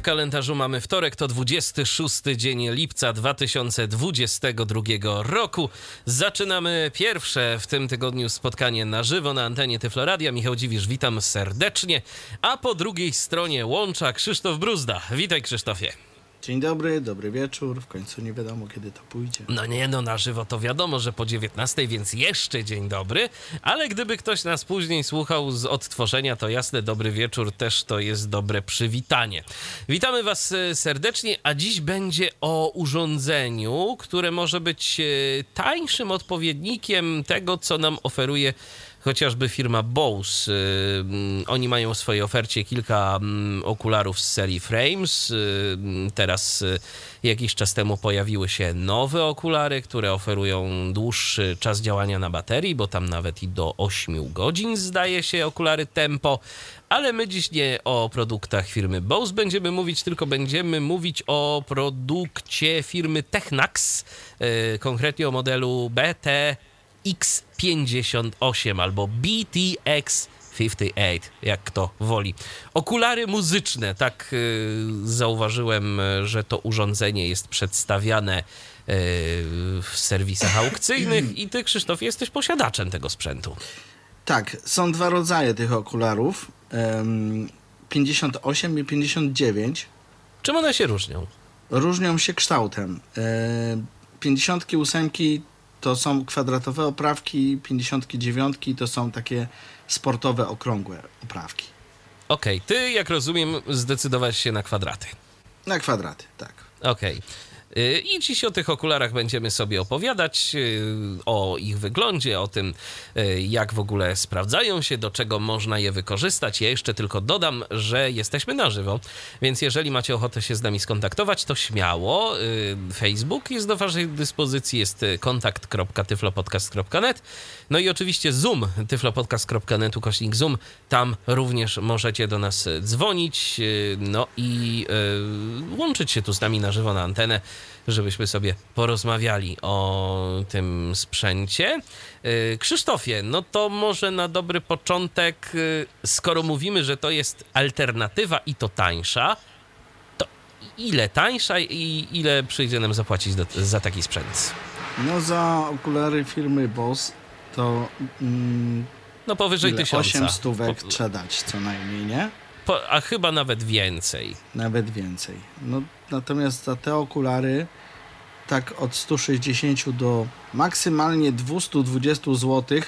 W kalendarzu mamy wtorek, to 26 dzień lipca 2022 roku. Zaczynamy pierwsze w tym tygodniu spotkanie na żywo na antenie Tyfloradia. Michał Dziwisz, witam serdecznie. A po drugiej stronie łącza Krzysztof Bruzda. Witaj Krzysztofie. Dzień dobry, dobry wieczór. W końcu nie wiadomo, kiedy to pójdzie. No nie, no na żywo to wiadomo, że po 19, więc jeszcze dzień dobry, ale gdyby ktoś nas później słuchał z odtworzenia, to jasne, dobry wieczór też to jest dobre przywitanie. Witamy Was e, serdecznie, a dziś będzie o urządzeniu, które może być e, tańszym odpowiednikiem tego, co nam oferuje chociażby firma Bose. Y, mm, oni mają w swojej ofercie kilka mm, okularów z serii Frames. Y, mm, teraz y, jakiś czas temu pojawiły się nowe okulary, które oferują dłuższy czas działania na baterii, bo tam nawet i do 8 godzin zdaje się okulary Tempo. Ale my dziś nie o produktach firmy Bose będziemy mówić, tylko będziemy mówić o produkcie firmy Technax, konkretnie o modelu BT X58 albo BTX 58, jak kto woli. Okulary muzyczne, tak yy, zauważyłem, że to urządzenie jest przedstawiane yy, w serwisach aukcyjnych i ty, Krzysztof, jesteś posiadaczem tego sprzętu. Tak, są dwa rodzaje tych okularów. Ym, 58 i 59. Czym one się różnią? Różnią się kształtem. Yy, 58 to są kwadratowe oprawki, 59 to są takie sportowe, okrągłe oprawki. Okej, okay. ty, jak rozumiem, zdecydowałeś się na kwadraty. Na kwadraty, tak. Okej. Okay. Y, I dziś o tych okularach będziemy sobie opowiadać, y, o ich wyglądzie, o tym, y, jak w ogóle sprawdzają się, do czego można je wykorzystać. Ja jeszcze tylko dodam, że jesteśmy na żywo, więc jeżeli macie ochotę się z nami skontaktować, to śmiało. Facebook jest do Waszej dyspozycji, jest kontakt.tyflopodcast.net. No i oczywiście Zoom, tyflopodcast.net, ukośnik Zoom. Tam również możecie do nas dzwonić, no i łączyć się tu z nami na żywo na antenę żebyśmy sobie porozmawiali o tym sprzęcie. Y, Krzysztofie, no to może na dobry początek, y, skoro mówimy, że to jest alternatywa i to tańsza, to ile tańsza i ile przyjdzie nam zapłacić do, za taki sprzęt? No za okulary firmy Boss to... Mm, no powyżej ile? tysiąca. 8 stówek po... trzeba dać co najmniej, nie? Po, a chyba nawet więcej. Nawet więcej. No, natomiast za te okulary tak od 160 do maksymalnie 220 zł.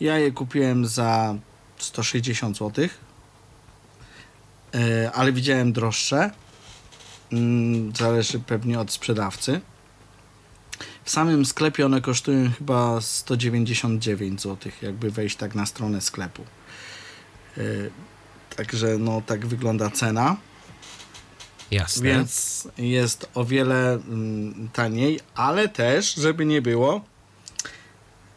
Ja je kupiłem za 160 zł, e, ale widziałem droższe. Mm, zależy pewnie od sprzedawcy. W samym sklepie one kosztują chyba 199 zł, jakby wejść tak na stronę sklepu. E, także no tak wygląda cena. Jasne. Więc jest o wiele mm, taniej, ale też, żeby nie było,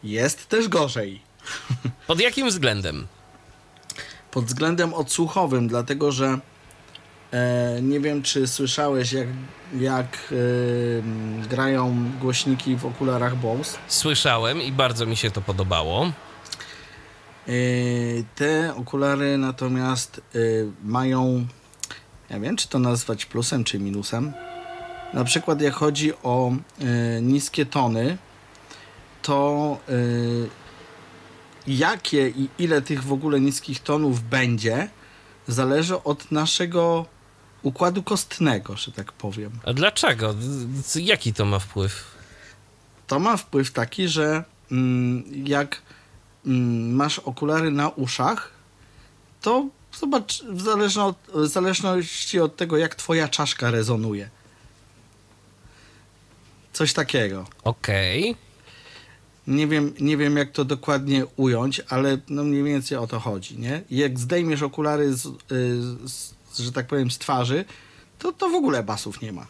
jest też gorzej. Pod jakim względem? Pod względem odsłuchowym, dlatego że e, nie wiem, czy słyszałeś, jak, jak e, grają głośniki w okularach Bose. Słyszałem i bardzo mi się to podobało. E, te okulary natomiast e, mają ja wiem, czy to nazwać plusem czy minusem. Na przykład jak chodzi o y, niskie tony, to jakie i ile tych w ogóle niskich tonów będzie, zależy od naszego układu kostnego, że tak powiem. A dlaczego? Jaki to ma wpływ? To ma wpływ taki, że mm, jak masz okulary na uszach, to Zobacz, w, zależno od, w zależności od tego, jak twoja czaszka rezonuje. Coś takiego. Okej. Okay. Nie wiem, nie wiem, jak to dokładnie ująć, ale no mniej więcej o to chodzi, nie? Jak zdejmiesz okulary, z, z, że tak powiem, z twarzy, to, to w ogóle basów nie ma.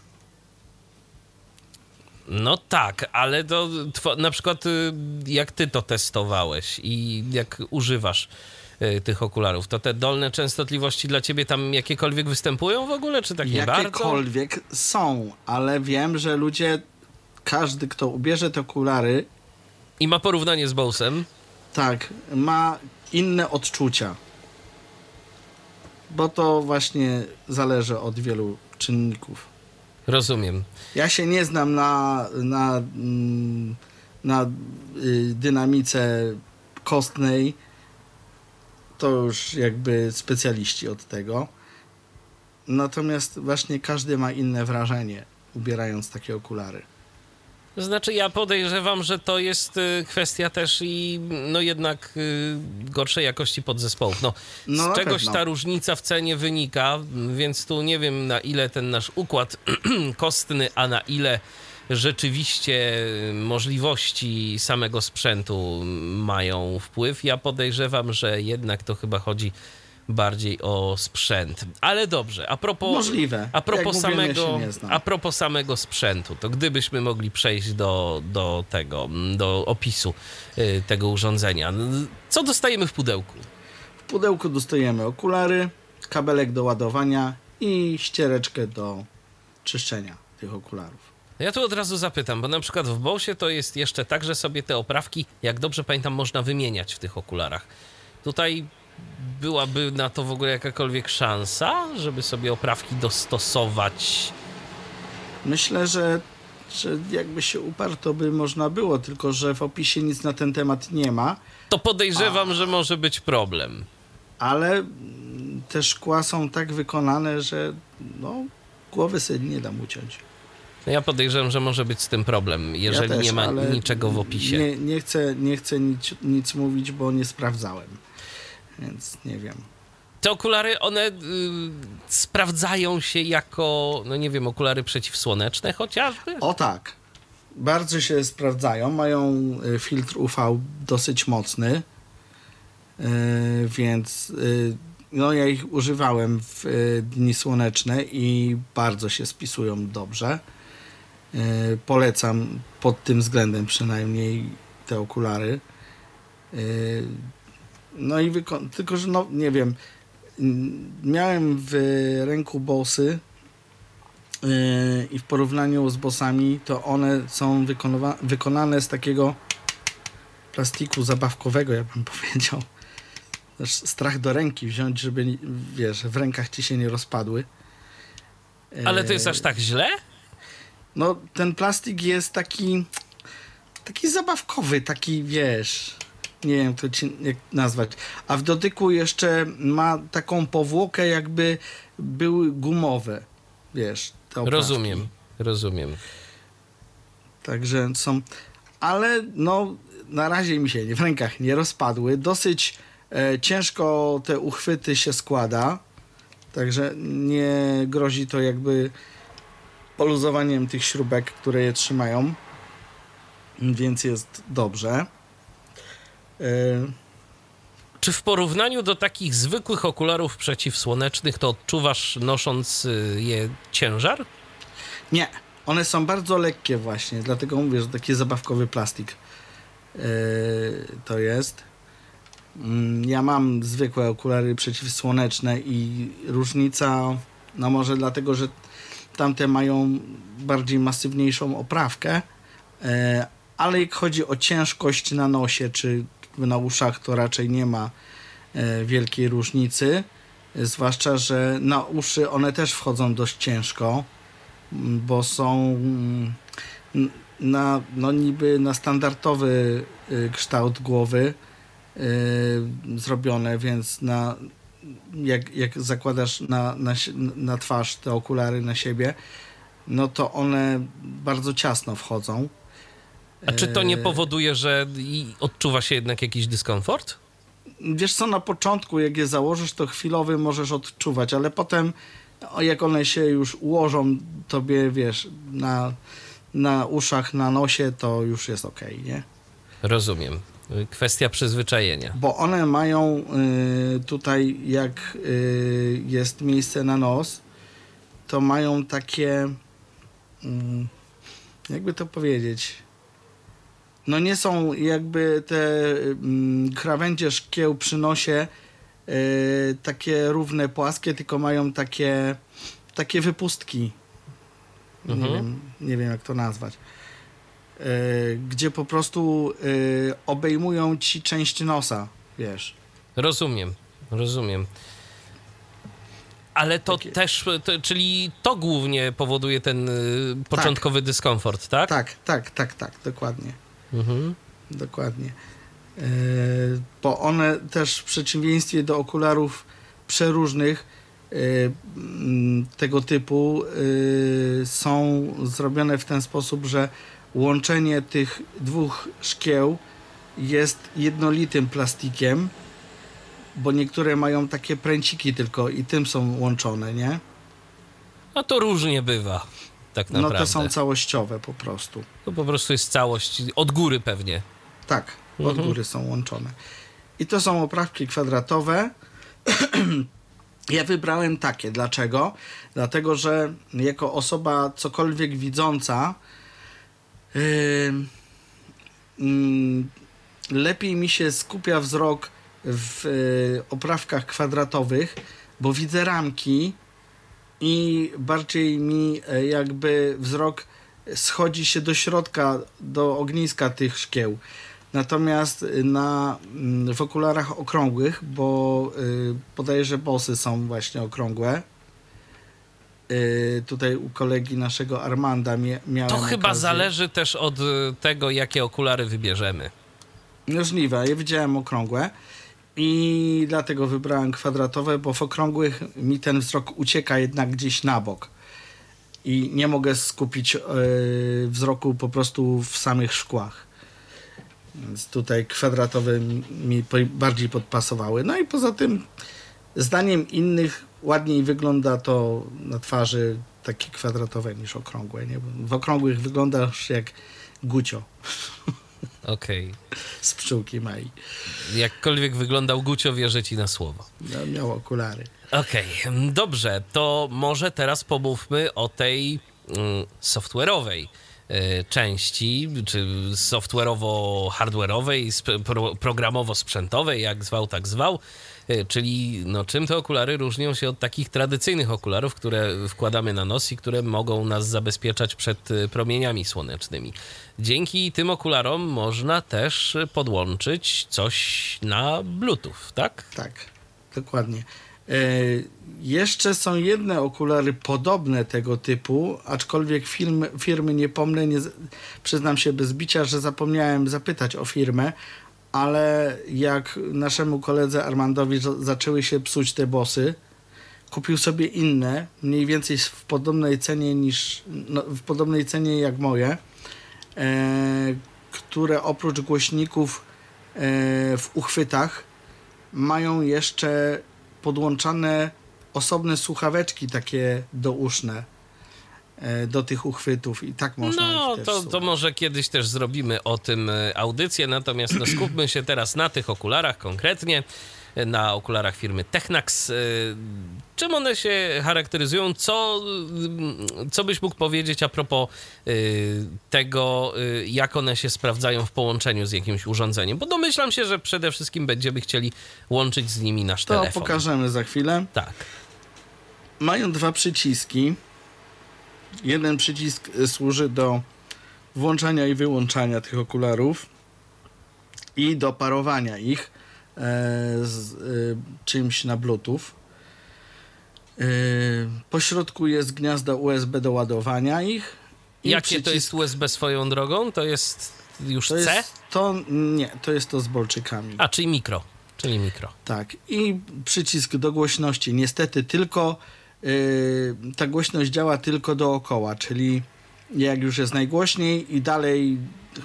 No tak, ale to na przykład y, jak ty to testowałeś i jak używasz y, tych okularów. To te dolne częstotliwości dla ciebie tam jakiekolwiek występują w ogóle, czy tak nie bardzo? Jakiekolwiek są, ale wiem, że ludzie, każdy, kto ubierze te okulary, I ma porównanie z Bosem. tak, ma inne odczucia. Bo to właśnie zależy od wielu czynników. Rozumiem. Ja się nie znam na, na, mm, na y, dynamice kostnej. To już jakby specjaliści od tego. Natomiast właśnie każdy ma inne wrażenie, ubierając takie okulary. Znaczy, ja podejrzewam, że to jest y, kwestia też i no jednak y, gorszej jakości podzespołów. No, No, z czegoś pewno. ta różnica w cenie wynika, więc tu nie wiem na ile ten nasz układ kostny, a na ile rzeczywiście możliwości samego sprzętu mają wpływ. Ja podejrzewam, że jednak to chyba chodzi bardziej o sprzęt. Ale dobrze, a propos, Możliwe. a propos, ja samego, znam. a propos samego sprzętu, to gdybyśmy mogli przejść do, do tego, do opisu y, tego urządzenia. Co dostajemy w pudełku? W pudełku dostajemy okulary, kabelek do ładowania i ściereczkę do czyszczenia tych okularów. Ja tu od razu zapytam, bo na przykład w Bosie to jest jeszcze tak, że sobie te oprawki, jak dobrze pamiętam, można wymieniać w tych okularach. Tutaj byłaby na to w ogóle jakakolwiek szansa, żeby sobie oprawki dostosować? Myślę, że, że jakby się uparł, to by można było, tylko że w opisie nic na ten temat nie ma, To podejrzewam, że może być problem. ale te szkła są tak wykonane, że no, głowy sobie nie dam uciąć. Ja podejrzewam, że może być z tym problem, jeżeli ja też, nie ma niczego w opisie. Nie, nie chcę, nie chcę nic, nic mówić, bo nie sprawdzałem, więc nie wiem. Te okulary, one y, sprawdzają się jako, no nie wiem, okulary przeciwsłoneczne chociażby? O tak. Bardzo się sprawdzają. Mają y, filtr UV dosyć mocny. y, Więc y, no ja ich używałem w y, dni słoneczne i bardzo się spisują dobrze. Y, Polecam pod tym względem przynajmniej te okulary. No i wyko- tylko, że no nie wiem. mm, Miałem w ręku Bosy Yy, i w porównaniu z bossami, to one są wykonane z takiego plastiku zabawkowego, ja bym powiedział. Też strach do ręki wziąć, żeby, wiesz, w rękach ci się nie rozpadły. Ale to jest aż tak źle? No, ten plastik jest taki, taki zabawkowy, taki, wiesz, nie wiem, to ci, jak nazwać. A w dotyku jeszcze ma taką powłokę, jakby były gumowe, wiesz. Rozumiem, rozumiem. Także są. Ale no, na razie mi się w rękach nie rozpadły. Dosyć e, ciężko te uchwyty się składa. Także nie grozi to jakby poluzowaniem tych śrubek, które je trzymają. Więc jest dobrze. E, Czy w porównaniu do takich zwykłych okularów przeciwsłonecznych, to odczuwasz nosząc y, je ciężar? Nie, one są bardzo lekkie właśnie, dlatego mówię, że taki zabawkowy plastik yy, to jest. Mm, Ja mam zwykłe okulary przeciwsłoneczne i różnica, no może dlatego, że tamte mają bardziej masywniejszą oprawkę, yy, ale jak chodzi o ciężkość na nosie czy na uszach, to raczej nie ma yy, wielkiej różnicy. Zwłaszcza, że na uszy one też wchodzą dość ciężko bo są na, no niby na standardowy y, kształt głowy y, zrobione, więc na, jak, jak zakładasz na, na, na twarz te okulary na siebie, no to one bardzo ciasno wchodzą. A czy to nie E, powoduje, że odczuwa się jednak jakiś dyskomfort? Wiesz co, na początku jak je założysz, to chwilowy możesz odczuwać, ale potem jak one się już ułożą tobie, wiesz, na, na uszach, na nosie, to już jest ok, nie? Rozumiem. Y, Kwestia przyzwyczajenia. Bo one mają y, tutaj, jak y, jest miejsce na nos, to mają takie, mm, jakby to powiedzieć, no nie są jakby te mm, krawędzie szkieł przy nosie y, takie równe, płaskie, tylko mają takie, takie wypustki. Nie, Mhm. wiem, nie wiem, jak to nazwać. Y, gdzie po prostu y, obejmują ci część nosa, wiesz. Rozumiem, rozumiem. Ale to Takie- też, to, czyli to głównie powoduje ten y, początkowy dyskomfort, tak? Tak, tak, tak, tak, dokładnie. Mhm. Dokładnie. E, Bo one też w przeciwieństwie do okularów przeróżnych e, tego typu e, są zrobione w ten sposób, że łączenie tych dwóch szkieł jest jednolitym plastikiem, bo niektóre mają takie pręciki tylko i tym są łączone, nie? A to różnie bywa, tak No naprawdę. to są całościowe po prostu. To po prostu jest całość, od góry pewnie. Tak, od Mhm. góry są łączone. I to są oprawki kwadratowe. ja wybrałem takie. Dlaczego? Dlatego, że jako osoba cokolwiek widząca, yy, mm, lepiej mi się skupia wzrok w yy, oprawkach kwadratowych, bo widzę ramki i bardziej mi e, jakby wzrok schodzi się do środka, do ogniska tych szkieł. Natomiast na, mm, w okularach okrągłych, bo y, podaję, że bosy są właśnie okrągłe. Y, tutaj u kolegi naszego Armanda mia, miałem To chyba okazję. zależy też od y, tego, jakie okulary wybierzemy. Możliwe, ja widziałem okrągłe i dlatego wybrałem kwadratowe, bo w okrągłych mi ten wzrok ucieka jednak gdzieś na bok i nie mogę skupić e, wzroku po prostu w samych szkłach. Więc tutaj kwadratowe mi- bardziej podpasowały. No i poza tym, zdaniem innych, ładniej wygląda to na twarzy takie kwadratowe niż okrągłe. Nie? W okrągłych wyglądasz jak gucio Okej. z pszczółki Mai. Jakkolwiek wyglądał Gucio, wierzę ci na słowo. No, miał okulary. Okej, mm, dobrze, to może teraz pomówmy o tej mm, software'owej y, części, czy software'owo-hardware'owej, sp- pro, programowo-sprzętowej, jak zwał, tak zwał. Y, Czyli no, czym te okulary różnią się od takich tradycyjnych okularów, które wkładamy na nos i które mogą nas zabezpieczać przed y, promieniami słonecznymi. Dzięki tym okularom można też podłączyć coś na Bluetooth, tak? Tak, dokładnie. E, jeszcze są jedne okulary podobne tego typu, aczkolwiek film, firmy nie pomnę, nie, przyznam się bez bicia, że zapomniałem zapytać o firmę, ale jak naszemu koledze Armandowi za- zaczęły się psuć te bosy, kupił sobie inne, mniej więcej w podobnej cenie niż, no, w podobnej cenie jak moje, e, które oprócz głośników e, w uchwytach mają jeszcze podłączane osobne słuchaweczki takie douszne do tych uchwytów i tak można No, to, to może kiedyś też zrobimy o tym e, audycję, natomiast no, skupmy się teraz na tych okularach konkretnie, e, na okularach firmy Technax. E, Czym one się charakteryzują? Co, co byś mógł powiedzieć a propos e, tego, e, jak one się sprawdzają w połączeniu z jakimś urządzeniem? Bo domyślam się, że przede wszystkim będziemy chcieli łączyć z nimi nasz To telefon. pokażemy za chwilę. Tak. Mają dwa przyciski. Jeden przycisk y, służy do włączania i wyłączania tych okularów i do parowania ich e, z y, czymś na Bluetooth. Y, po środku jest gniazdo USB do ładowania ich. Jakie to przycisk- jest USB swoją drogą? To jest już To C? jest to, nie, to jest to z bolczykami. A, czyli mikro. Czyli mikro. Tak. I przycisk do głośności. Niestety tylko ta głośność działa tylko dookoła, czyli jak już jest najgłośniej i dalej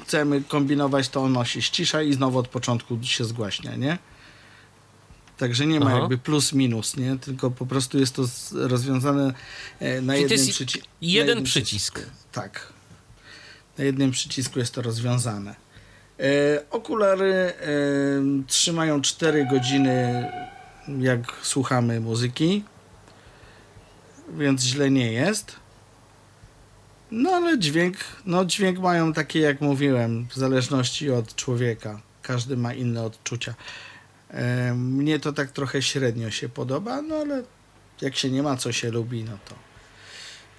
chcemy kombinować, to ono się ścisza i znowu od początku się zgłaśnia, nie? Także nie ma Aha. jakby plus minus, nie? Tylko po prostu jest to rozwiązane e, na jednym jest przycisku. jeden przycisk. Tak. Na jednym przycisku jest to rozwiązane. E, okulary e, trzymają 4 godziny, jak słuchamy muzyki, więc źle nie jest. No ale dźwięk, no dźwięk mają takie, jak mówiłem, w zależności od człowieka. Każdy ma inne odczucia. E, mnie to tak trochę średnio się podoba, no ale jak się nie ma, co się lubi, no to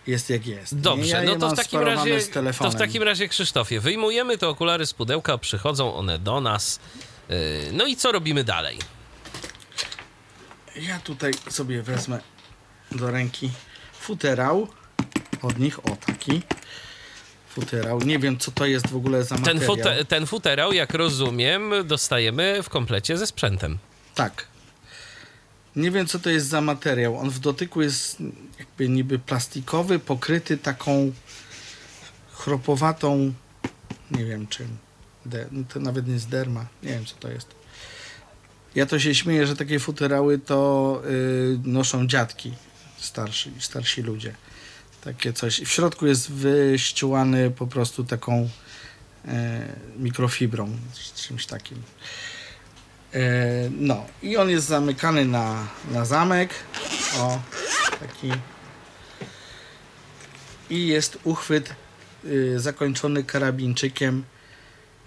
jest jak jest. Dobrze, ja no to w, takim razie, to w takim razie, Krzysztofie, wyjmujemy te okulary z pudełka, przychodzą one do nas. Yy, No i co robimy dalej? Ja tutaj sobie wezmę do ręki futerał od nich, o taki futerał. Nie wiem, co to jest w ogóle za Ten, materiał. fute, ten futerał, jak rozumiem, dostajemy w komplecie ze sprzętem. Tak. Nie wiem, co to jest za materiał. On w dotyku jest jakby niby plastikowy, pokryty taką chropowatą, nie wiem czym. De, no to nawet nie jest derma. Nie wiem, co to jest. Ja to się śmieję, że takie futerały to y, noszą dziadki, starsi, starsi ludzie. Takie coś. W środku jest wyściółany po prostu taką e, mikrofibrą, czymś takim. E, No, i on jest zamykany na, na zamek. O, taki. I jest uchwyt y, zakończony karabinczykiem,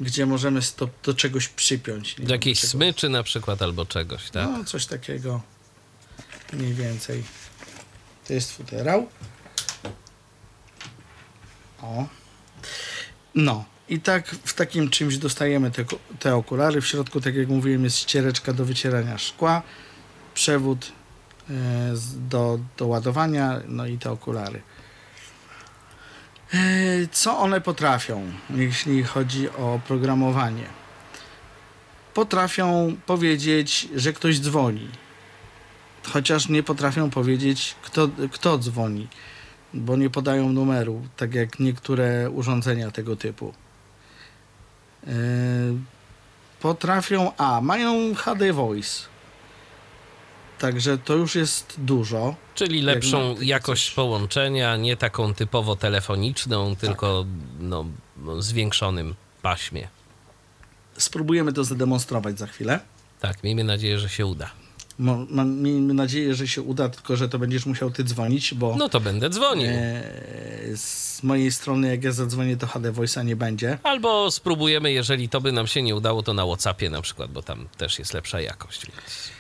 gdzie możemy to do czegoś przypiąć. Do jakiejś smyczy na przykład albo czegoś, tak? No, coś takiego. Mniej więcej. To jest futerał. O. No. I tak w takim czymś dostajemy te, te okulary. W środku, tak jak mówiłem, jest ściereczka do wycierania szkła, przewód z- do, do ładowania, no i te okulary. E, Co one potrafią, jeśli chodzi o programowanie? Potrafią powiedzieć, że ktoś dzwoni, chociaż nie potrafią powiedzieć, kto, kto dzwoni, bo nie podają numeru, tak jak niektóre urządzenia tego typu. Yy, potrafią, a mają HD Voice. Także to już jest dużo. Czyli lepszą jakość coś. połączenia, nie taką typowo telefoniczną, tylko no, no, zwiększonym paśmie. Spróbujemy to zademonstrować za chwilę. Tak, miejmy nadzieję, że się uda. Mo- Mam, miejmy nadzieję, że się uda, tylko że to będziesz musiał ty dzwonić, bo No to będę dzwonił. e, z mojej strony, jak ja zadzwonię, to HD Voice'a nie będzie. Albo spróbujemy, jeżeli to by nam się nie udało, to na Whatsappie na przykład, bo tam też jest lepsza jakość. Więc...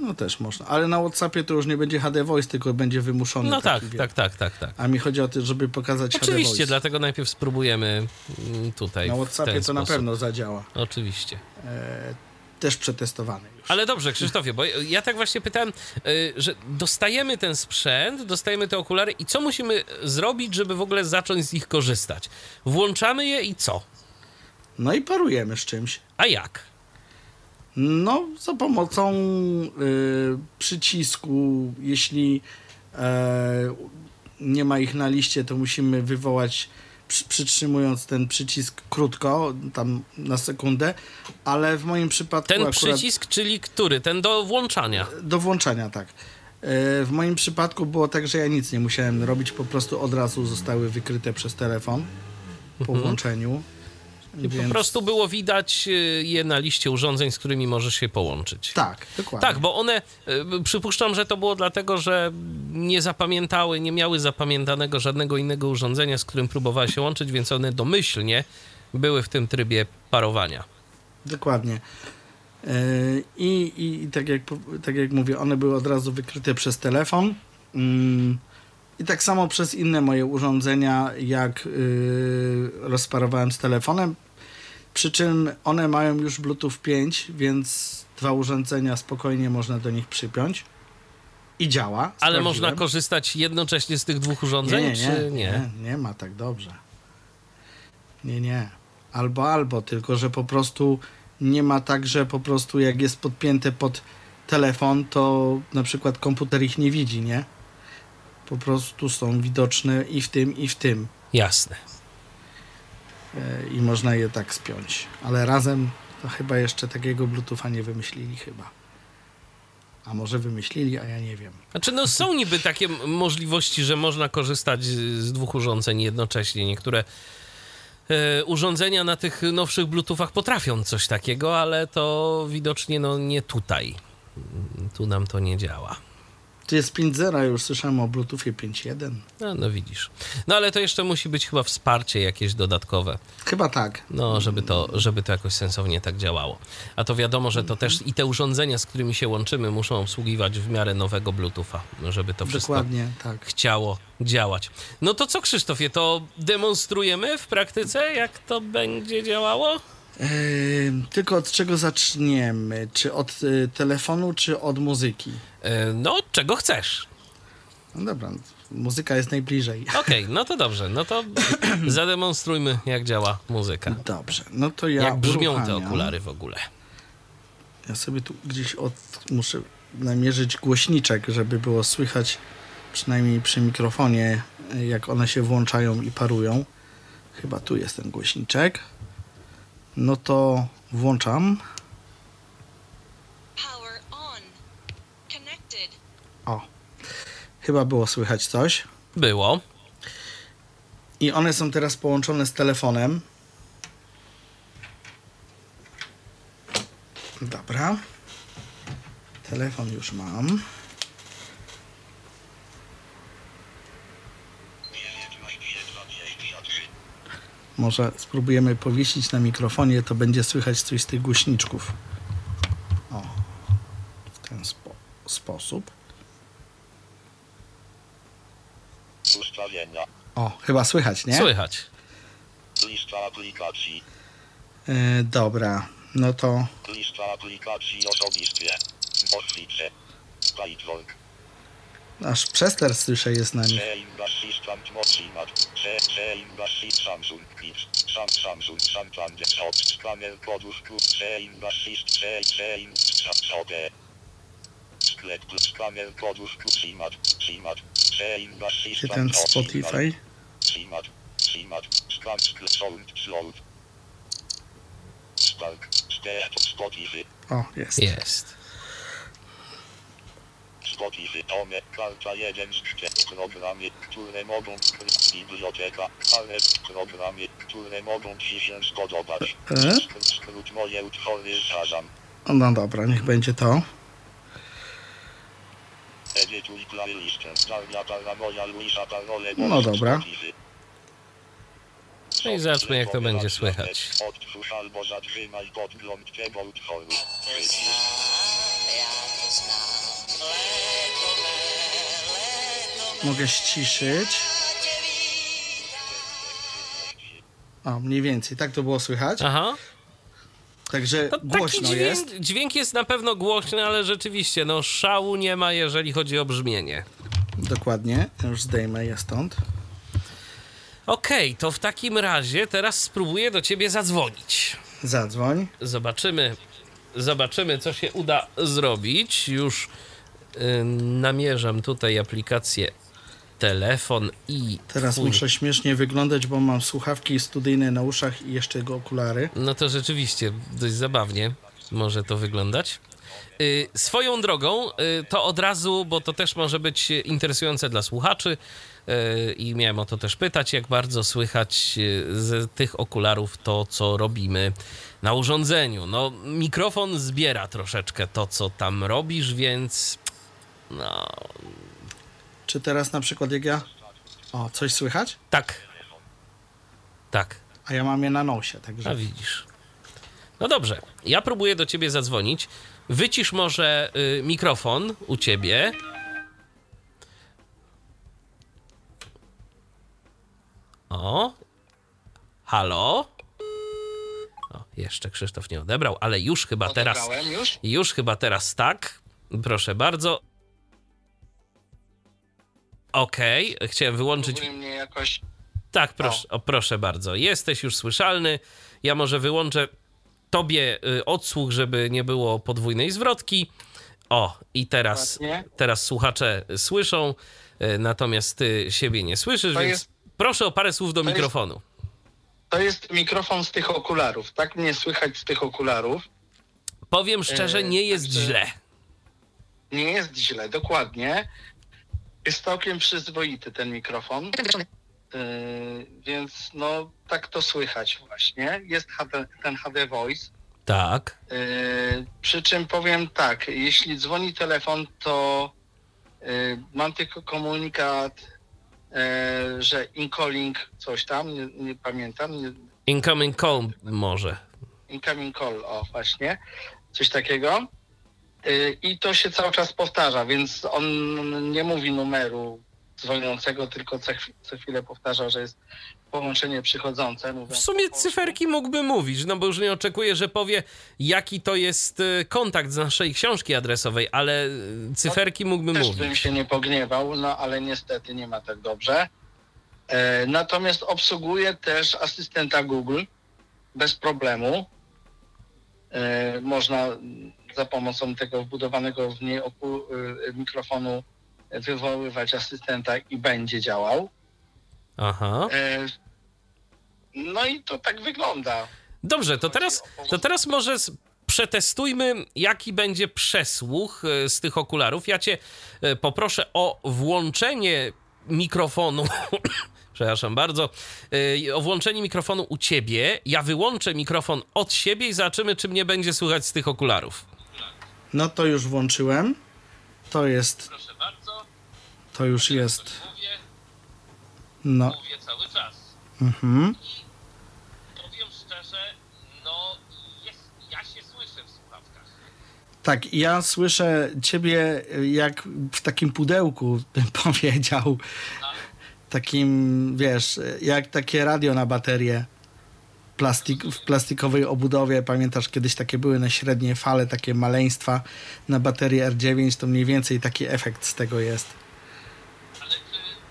No też można, ale na Whatsappie to już nie będzie HD Voice, tylko będzie wymuszony. No tak, tak, tak, tak, tak. A mi chodzi o to, żeby pokazać HD Oczywiście, Voice. dlatego najpierw spróbujemy mm, tutaj. Na Whatsappie to na sposób. pewno zadziała. Oczywiście. E, też przetestowany już. Ale dobrze, Krzysztofie, bo ja tak właśnie pytałem, y, że dostajemy ten sprzęt, dostajemy te okulary i co musimy zrobić, żeby w ogóle zacząć z nich korzystać? Włączamy je i co? No i parujemy z czymś. A jak? No, za pomocą y, przycisku, jeśli e, nie ma ich na liście, to musimy wywołać, przytrzymując ten przycisk krótko, tam na sekundę, ale w moim przypadku Ten akurat przycisk, czyli który? Ten do włączania. do włączania, tak. E, w moim przypadku było tak, że ja nic nie musiałem robić, po prostu od razu zostały wykryte przez telefon po włączeniu. I Po prostu było widać y, je na liście urządzeń, z którymi możesz się połączyć. Tak, dokładnie. Tak, bo one, y, przypuszczam, że to było dlatego, że nie zapamiętały, nie miały zapamiętanego żadnego innego urządzenia, z którym próbowała się łączyć, więc one domyślnie były w tym trybie parowania. Dokładnie. E, I, i, i tak, jak, tak jak mówię, one były od razu wykryte przez telefon. Mm, I tak samo przez inne moje urządzenia, jak y, rozparowałem z telefonem. Przy czym one mają już Bluetooth 5, więc dwa urządzenia spokojnie można do nich przypiąć. I działa. Ale sprawdziłem. można korzystać jednocześnie z tych dwóch urządzeń, nie, nie, czy nie? nie, nie ma tak dobrze. Nie, nie. Albo, albo, tylko że po prostu nie ma tak, że po prostu jak jest podpięte pod telefon, to na przykład komputer ich nie widzi, nie? Po prostu są widoczne i w tym, i w tym. Jasne. E, I można je tak spiąć. Ale razem to chyba jeszcze takiego Bluetootha nie wymyślili chyba. A może wymyślili, a ja nie wiem. Znaczy, no są niby takie możliwości, że można korzystać z dwóch urządzeń jednocześnie. Niektóre e, urządzenia na tych nowszych Bluetoothach potrafią coś takiego, ale to widocznie no nie tutaj. Tu nam to nie działa. Tu jest 5.0, już słyszałem o Bluetoothie 5.1. No, no widzisz. No ale to jeszcze musi być chyba wsparcie jakieś dodatkowe. Chyba tak. No, żeby to, żeby to jakoś sensownie tak działało. A to wiadomo, że to też i te urządzenia, z którymi się łączymy, muszą obsługiwać w miarę nowego Bluetootha, no, żeby to wszystko Dokładnie, tak. chciało działać. No to co, Krzysztofie, to demonstrujemy w praktyce, jak to będzie działało? Yy, tylko od czego zaczniemy? Czy od y, telefonu, czy od muzyki? E, No, czego chcesz. No dobra, muzyka jest najbliżej. Okej, no to dobrze. No to zademonstrujmy, jak działa muzyka. Dobrze, no to ja Jak brzmią te uruchamiam. okulary w ogóle. Ja sobie tu gdzieś od, muszę namierzyć głośniczek, żeby było słychać przynajmniej przy mikrofonie, jak one się włączają i parują. Chyba tu jest ten głośniczek. No to włączam. Power on. Connected. O, chyba było słychać coś. Było. I one są teraz połączone z telefonem. Dobra. Telefon już mam. Może spróbujemy powiesić na mikrofonie, to będzie słychać coś z tych głośniczków. O, w ten spo- sposób. Ustawienia. O, chyba słychać, nie? Słychać. Lista aplikacji. E, dobra, no to Lista aplikacji osobistie. Office. Skytalk. Aż przester słyszę jest na nich. Czy ten Spotify. O, jest. Jest. Spotify Tome, karta 1 z 4 programy, które mogą biblioteka, ale programy, które mogą Ci się spodobać. E? Skrót, moje utwory Shazam. No dobra, niech będzie to. Edytuj playlistę. Daria Paramoja Luisa Parole No dobra. No i zobaczmy, jak to będzie słychać. Odtwórz albo zatrzymaj podgląd tego utworu. Mogę ściszyć. O, mniej więcej, tak to było słychać. Aha. Także No, głośno dźwięk, jest. dźwięk jest na pewno głośny, ale rzeczywiście, no szału nie ma, jeżeli chodzi o brzmienie. Dokładnie, już zdejmę je stąd. Okej, to w takim razie teraz spróbuję do ciebie zadzwonić. Zadzwoń. Zobaczymy, zobaczymy, co się uda zrobić. Już y, namierzam tutaj aplikację telefon i Teraz twój- muszę śmiesznie wyglądać, bo mam słuchawki studyjne na uszach i jeszcze go okulary. No to rzeczywiście dość zabawnie może to wyglądać. Y, swoją drogą, y, to od razu, bo to też może być interesujące dla słuchaczy y, i miałem o to też pytać, jak bardzo słychać y, z tych okularów to, co robimy na urządzeniu. No, mikrofon zbiera troszeczkę to, co tam robisz, więc no, Czy teraz na przykład jak ja... O, coś słychać? tak. Tak. A ja mam je na nosie, także... A widzisz. No dobrze, ja próbuję do ciebie zadzwonić. Wycisz może y, mikrofon u ciebie. O. Halo? O, jeszcze Krzysztof nie odebrał, ale już chyba teraz. Odebrałem już? Już chyba teraz tak. Proszę bardzo. Okej, chciałem wyłączyć mnie jakoś... tak, proszę, o, proszę bardzo. Jesteś już słyszalny. Ja może wyłączę tobie y, odsłuch, żeby nie było podwójnej zwrotki. O, i teraz, teraz słuchacze słyszą, y, natomiast ty siebie nie słyszysz, To więc jest- proszę o parę słów do to jest- mikrofonu. To jest mikrofon z tych okularów. Tak mnie słychać z tych okularów. Powiem szczerze, e, nie jest źle. Nie jest źle, dokładnie. Jest całkiem przyzwoity ten mikrofon. Yy, więc no tak to słychać właśnie. Jest HD, ten HD Voice. Tak. Yy, przy czym powiem tak, jeśli dzwoni telefon, to Y, Mam tylko komunikat, że incalling coś tam, nie, nie pamiętam, nie, Incoming call może. incoming call, o właśnie, coś takiego. Y, I to się cały czas powtarza, więc on nie mówi numeru dzwoniącego, tylko co, co chwilę powtarza, że jest połączenie przychodzące. W sumie cyferki mógłby mówić, no bo już nie oczekuję, że powie, jaki to jest y, kontakt z naszej książki adresowej, ale y, cyferki mógłby Też mówić. bym się nie pogniewał, no ale niestety nie ma tak dobrze. E, natomiast obsługuje też asystenta Google bez problemu. E, można za pomocą tego wbudowanego w niej e, mikrofonu wywoływać asystenta i będzie działał. Aha. E, no i to tak wygląda. Dobrze, to teraz, to teraz może przetestujmy, jaki będzie przesłuch e, z tych okularów. Ja cię e, poproszę o włączenie mikrofonu. Przepraszam bardzo. O włączenie mikrofonu u ciebie. Ja wyłączę mikrofon od siebie i zobaczymy, czy mnie będzie słychać z tych okularów. No to już włączyłem. To jest, Proszę bardzo, to już jest. mówię, No, mówię cały czas. mhm. Powiem szczerze, no jest, ja się słyszę w słuchawkach. Tak, ja słyszę ciebie y, jak w takim pudełku, bym powiedział. Takim, wiesz, jak takie radio na baterię. Plastik, w plastikowej obudowie. Pamiętasz, kiedyś takie były na średnie fale, takie maleństwa na baterię R9, to mniej więcej taki efekt z tego jest. Ale czy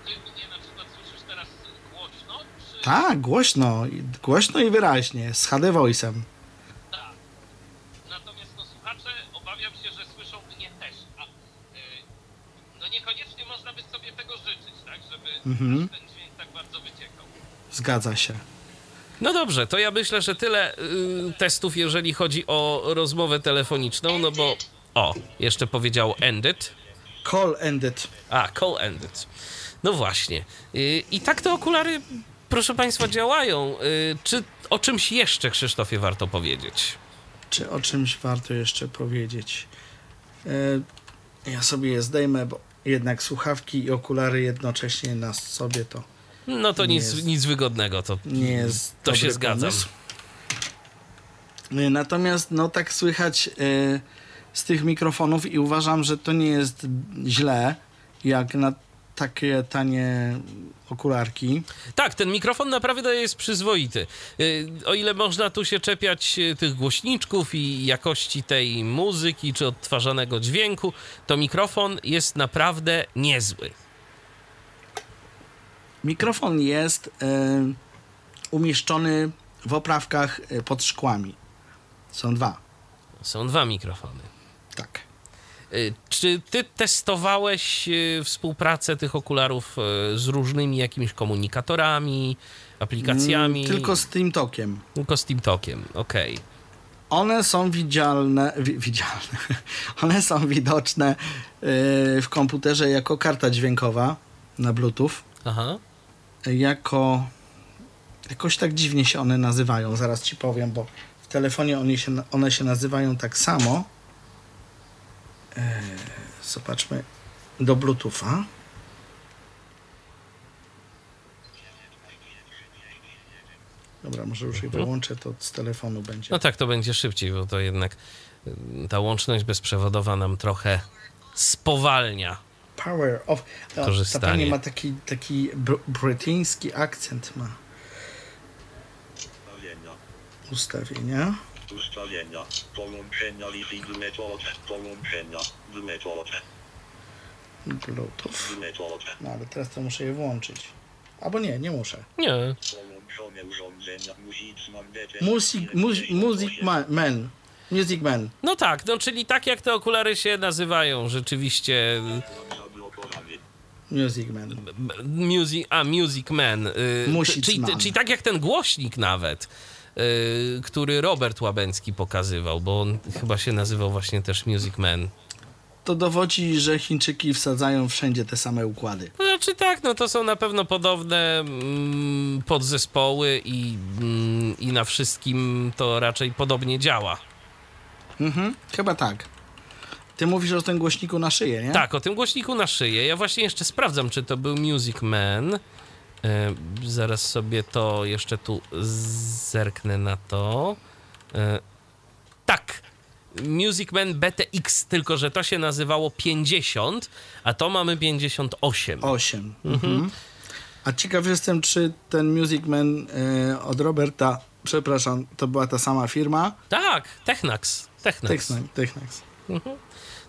ty mnie na przykład słyszysz teraz głośno, czy... Tak, głośno, głośno i wyraźnie, z HD Voice'em. Tak. Natomiast no, słuchacze obawiam się, że słyszą mnie też. A, y, no niekoniecznie można by sobie tego życzyć, tak? Żeby Mhm. ten dźwięk tak bardzo wyciekał. Zgadza się. No dobrze, to ja myślę, że tyle y, testów, jeżeli chodzi o rozmowę telefoniczną, no bo... O, jeszcze powiedział ended. Call ended. A, call ended. No właśnie. Y, I tak te okulary, proszę Państwa, działają. Y, Czy o czymś jeszcze, Krzysztofie, warto powiedzieć? Czy o czymś warto jeszcze powiedzieć? E, Ja sobie je zdejmę, bo jednak słuchawki i okulary jednocześnie na sobie to No to Nie nic, jest- nic wygodnego, to, nie jest to się zgadzam. pomysł. E, Natomiast no tak słychać e, z tych mikrofonów i uważam, że to nie jest źle, jak na takie tanie okularki. Tak, ten mikrofon naprawdę jest przyzwoity. Y, O ile można tu się czepiać y, tych głośniczków i jakości tej muzyki czy odtwarzanego dźwięku, to mikrofon jest naprawdę niezły. Mikrofon jest e, umieszczony w oprawkach e, pod szkłami. Są dwa. Są dwa mikrofony. Tak. Y, Czy ty testowałeś y, współpracę tych okularów y, z różnymi jakimiś komunikatorami, aplikacjami? Mm, Tylko z tym tokiem. Tylko z TeamTalkiem, okej. One są widzialne, wi, widzialne. One są widoczne w komputerze jako karta dźwiękowa na Bluetooth. Aha. Jako. Jakoś tak dziwnie się one nazywają, zaraz ci powiem, bo w telefonie one się, one się nazywają tak samo. Yy, zobaczmy. Do Bluetootha. Dobra, może już je wyłączę, to z telefonu będzie. No tak, to będzie szybciej, bo to jednak y, ta łączność bezprzewodowa nam trochę spowalnia. Power of. O, ta Korzystanie. pani ma taki, taki br- brytyjski akcent ma. Ustawienia. Ustawienia. Ustawienia. Połączenia. Połączenia. Bluetooth. No ale teraz to muszę je włączyć. Albo nie, nie muszę. Nie, Połączone urządzenia. Muzyczman. Music, mu, music man, man. Music man. no tak, no czyli tak jak te okulary się nazywają, rzeczywiście. Music man. music, a Music Man, y, Music czyli, Man. czyli tak jak ten głośnik nawet, y, który Robert Łabęcki pokazywał, bo on chyba się nazywał właśnie też Music Man. To dowodzi, że Chińczyki wsadzają wszędzie te same układy. No, Znaczy tak, no to są na pewno podobne mm, podzespoły i, mm, i na wszystkim to raczej podobnie działa. Mhm, chyba tak. Ty mówisz o tym głośniku na szyję, nie? Tak, o tym głośniku na szyję. Ja właśnie jeszcze sprawdzam, czy to był Music Man. E, zaraz sobie to jeszcze tu zerknę na to. E, tak. Music Man BTX, tylko że to się nazywało 50, a to mamy 58. 8. Mhm. A ciekaw jestem, czy ten Music Man e, od Roberta, przepraszam, to była ta sama firma? Tak, Technax. Technax. Technax. Technax.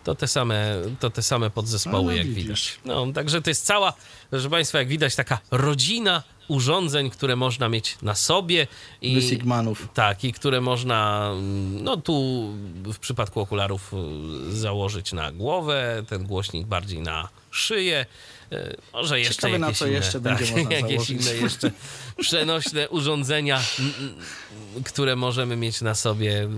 To te same, to te same podzespoły, No, no jak widzisz. widać. No, także to jest cała, proszę Państwa, jak widać, taka rodzina urządzeń, które można mieć na sobie. I, Music Manów. tak, i które można, mm, no tu w przypadku okularów y, założyć na głowę, ten głośnik bardziej na szyję. y, Może jeszcze Ciekawe, na jakieś co inne, jeszcze tak, będzie można jakieś założyć. inne jeszcze przenośne urządzenia, mm, mm, które możemy mieć na sobie.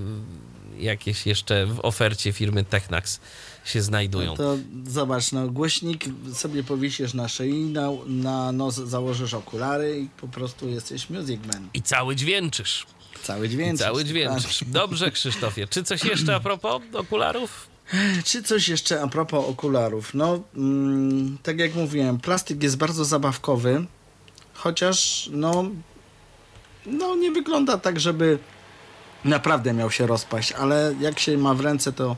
Jakieś jeszcze w ofercie firmy Technax się znajdują. No to zobacz, no głośnik sobie powiesisz na szyi, na, na nos założysz okulary i po prostu jesteś Music Man. I cały dźwięczysz. Cały dźwięk. Cały dźwięczysz. Dobrze, Krzysztofie. Czy coś jeszcze a propos okularów? Czy coś jeszcze a propos okularów? No, mm, tak jak mówiłem, plastik jest bardzo zabawkowy, chociaż no, no nie wygląda tak, żeby naprawdę miał się rozpaść, ale jak się ma w ręce, to,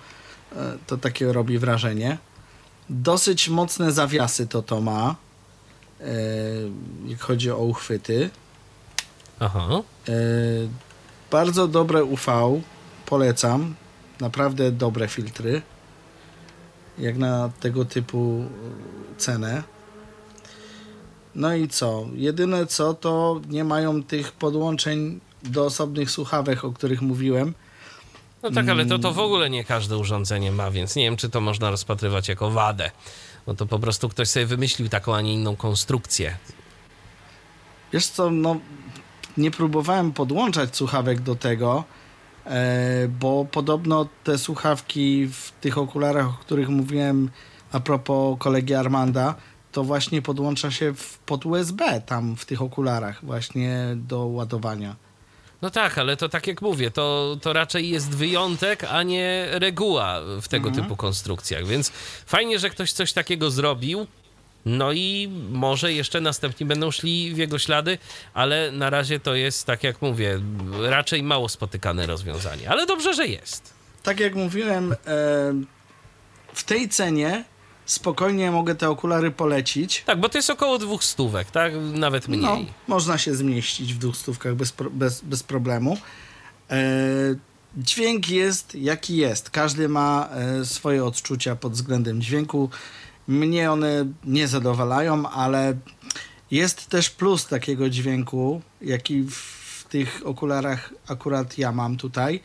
e, to takie robi wrażenie. Dosyć mocne zawiasy to to ma, e, jak chodzi o uchwyty. Aha. E, bardzo dobre UV, polecam. Naprawdę dobre filtry. Jak na tego typu cenę. No i co? Jedyne co, to nie mają tych podłączeń do osobnych słuchawek, o których mówiłem. No tak, ale to, to w ogóle nie każde urządzenie ma, więc nie wiem, czy to można rozpatrywać jako wadę. No to po prostu ktoś sobie wymyślił taką, a nie inną konstrukcję. Wiesz co, no nie próbowałem podłączać słuchawek do tego, e, bo podobno te słuchawki w tych okularach, o których mówiłem a propos kolegi Armanda, to właśnie podłącza się w, pod USB tam w tych okularach właśnie do ładowania. No tak, ale to tak jak mówię, to, to raczej jest wyjątek, a nie reguła w tego typu konstrukcjach, więc fajnie, że ktoś coś takiego zrobił. No i może jeszcze następni będą szli w jego ślady, ale na razie to jest, tak jak mówię, raczej mało spotykane rozwiązanie. Ale dobrze, że jest. Tak jak mówiłem, e, w tej cenie spokojnie mogę te okulary polecić. Tak, bo to jest około dwóch stówek, tak? Nawet mniej. No, można się zmieścić w dwóch stówkach bez, bez, bez problemu. E, dźwięk jest jaki jest. Każdy ma e, swoje odczucia pod względem dźwięku. Mnie one nie zadowalają, ale jest też plus takiego dźwięku, jaki w tych okularach akurat ja mam tutaj,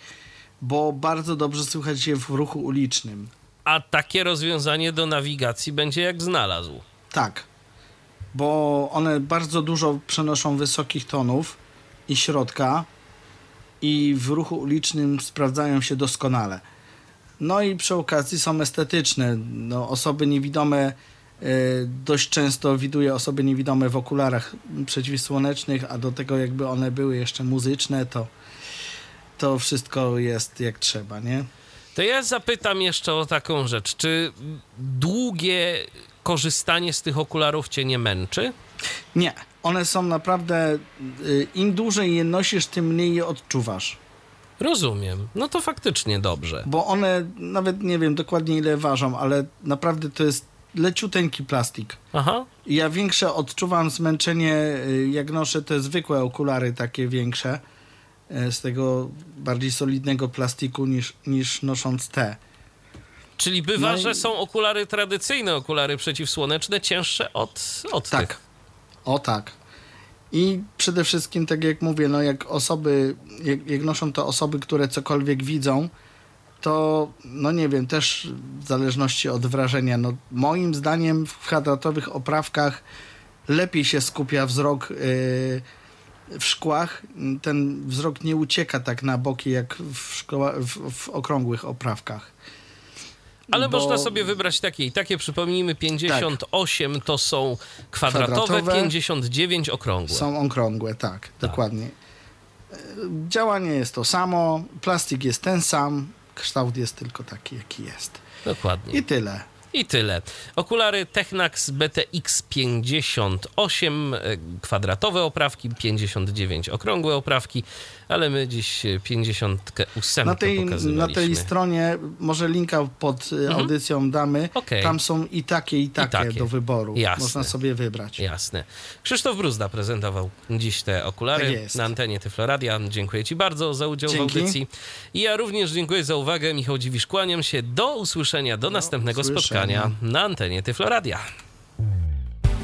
bo bardzo dobrze słychać je w ruchu ulicznym. A takie rozwiązanie do nawigacji będzie jak znalazł. Tak, bo one bardzo dużo przenoszą wysokich tonów i środka i w ruchu ulicznym sprawdzają się doskonale. No i przy okazji są estetyczne. No, osoby niewidome e, dość często widuję osoby niewidome w okularach przeciwsłonecznych, a do tego jakby one były jeszcze muzyczne, to to wszystko jest jak trzeba, nie? To ja zapytam jeszcze o taką rzecz. Czy długie korzystanie z tych okularów cię nie męczy? Nie, one są naprawdę, y, im dłużej je nosisz, tym mniej je odczuwasz. Rozumiem. No to faktycznie dobrze. Bo one, nawet nie wiem dokładnie ile ważą, ale naprawdę to jest leciuteńki plastik. Aha. Ja większe odczuwam zmęczenie, y, jak noszę te zwykłe okulary, takie większe, z tego bardziej solidnego plastiku niż, niż nosząc te. Czyli bywa, No i- że są okulary tradycyjne, okulary przeciwsłoneczne, cięższe od, od Tak. tych. O tak. I przede wszystkim, tak jak mówię, no jak osoby, jak, jak noszą to osoby, które cokolwiek widzą, to no nie wiem, też w zależności od wrażenia, no moim zdaniem w kwadratowych oprawkach lepiej się skupia wzrok yy, w szkłach. Ten wzrok nie ucieka tak na boki jak w, szkoła, w, w okrągłych oprawkach. Ale Bo- można sobie wybrać takie i takie. Przypomnijmy, 58 to są kwadratowe, Kwadratowe. 59 okrągłe. Są okrągłe, tak, dokładnie. E, Działanie jest to samo, plastik jest ten sam, kształt jest tylko taki, jaki jest. Dokładnie. I tyle. I tyle. Okulary Technax BTX 58, e, kwadratowe oprawki, 59 okrągłe oprawki, ale my dziś e, 58 Na tej, na tej stronie, może linka pod y, audycją damy, Mhm. Okej. tam są i takie, i takie, takie. do wyboru. Jasne. Można sobie wybrać. Jasne. Krzysztof Bruzda prezentował dziś te okulary Tak na antenie Tyfloradia. Dziękuję Ci bardzo za udział Dzięki. w audycji. I ja również dziękuję za uwagę. Michał Dziwisz, kłaniam się. Do usłyszenia, do następnego usłyszenia. spotkania na antenie Tyfloradia.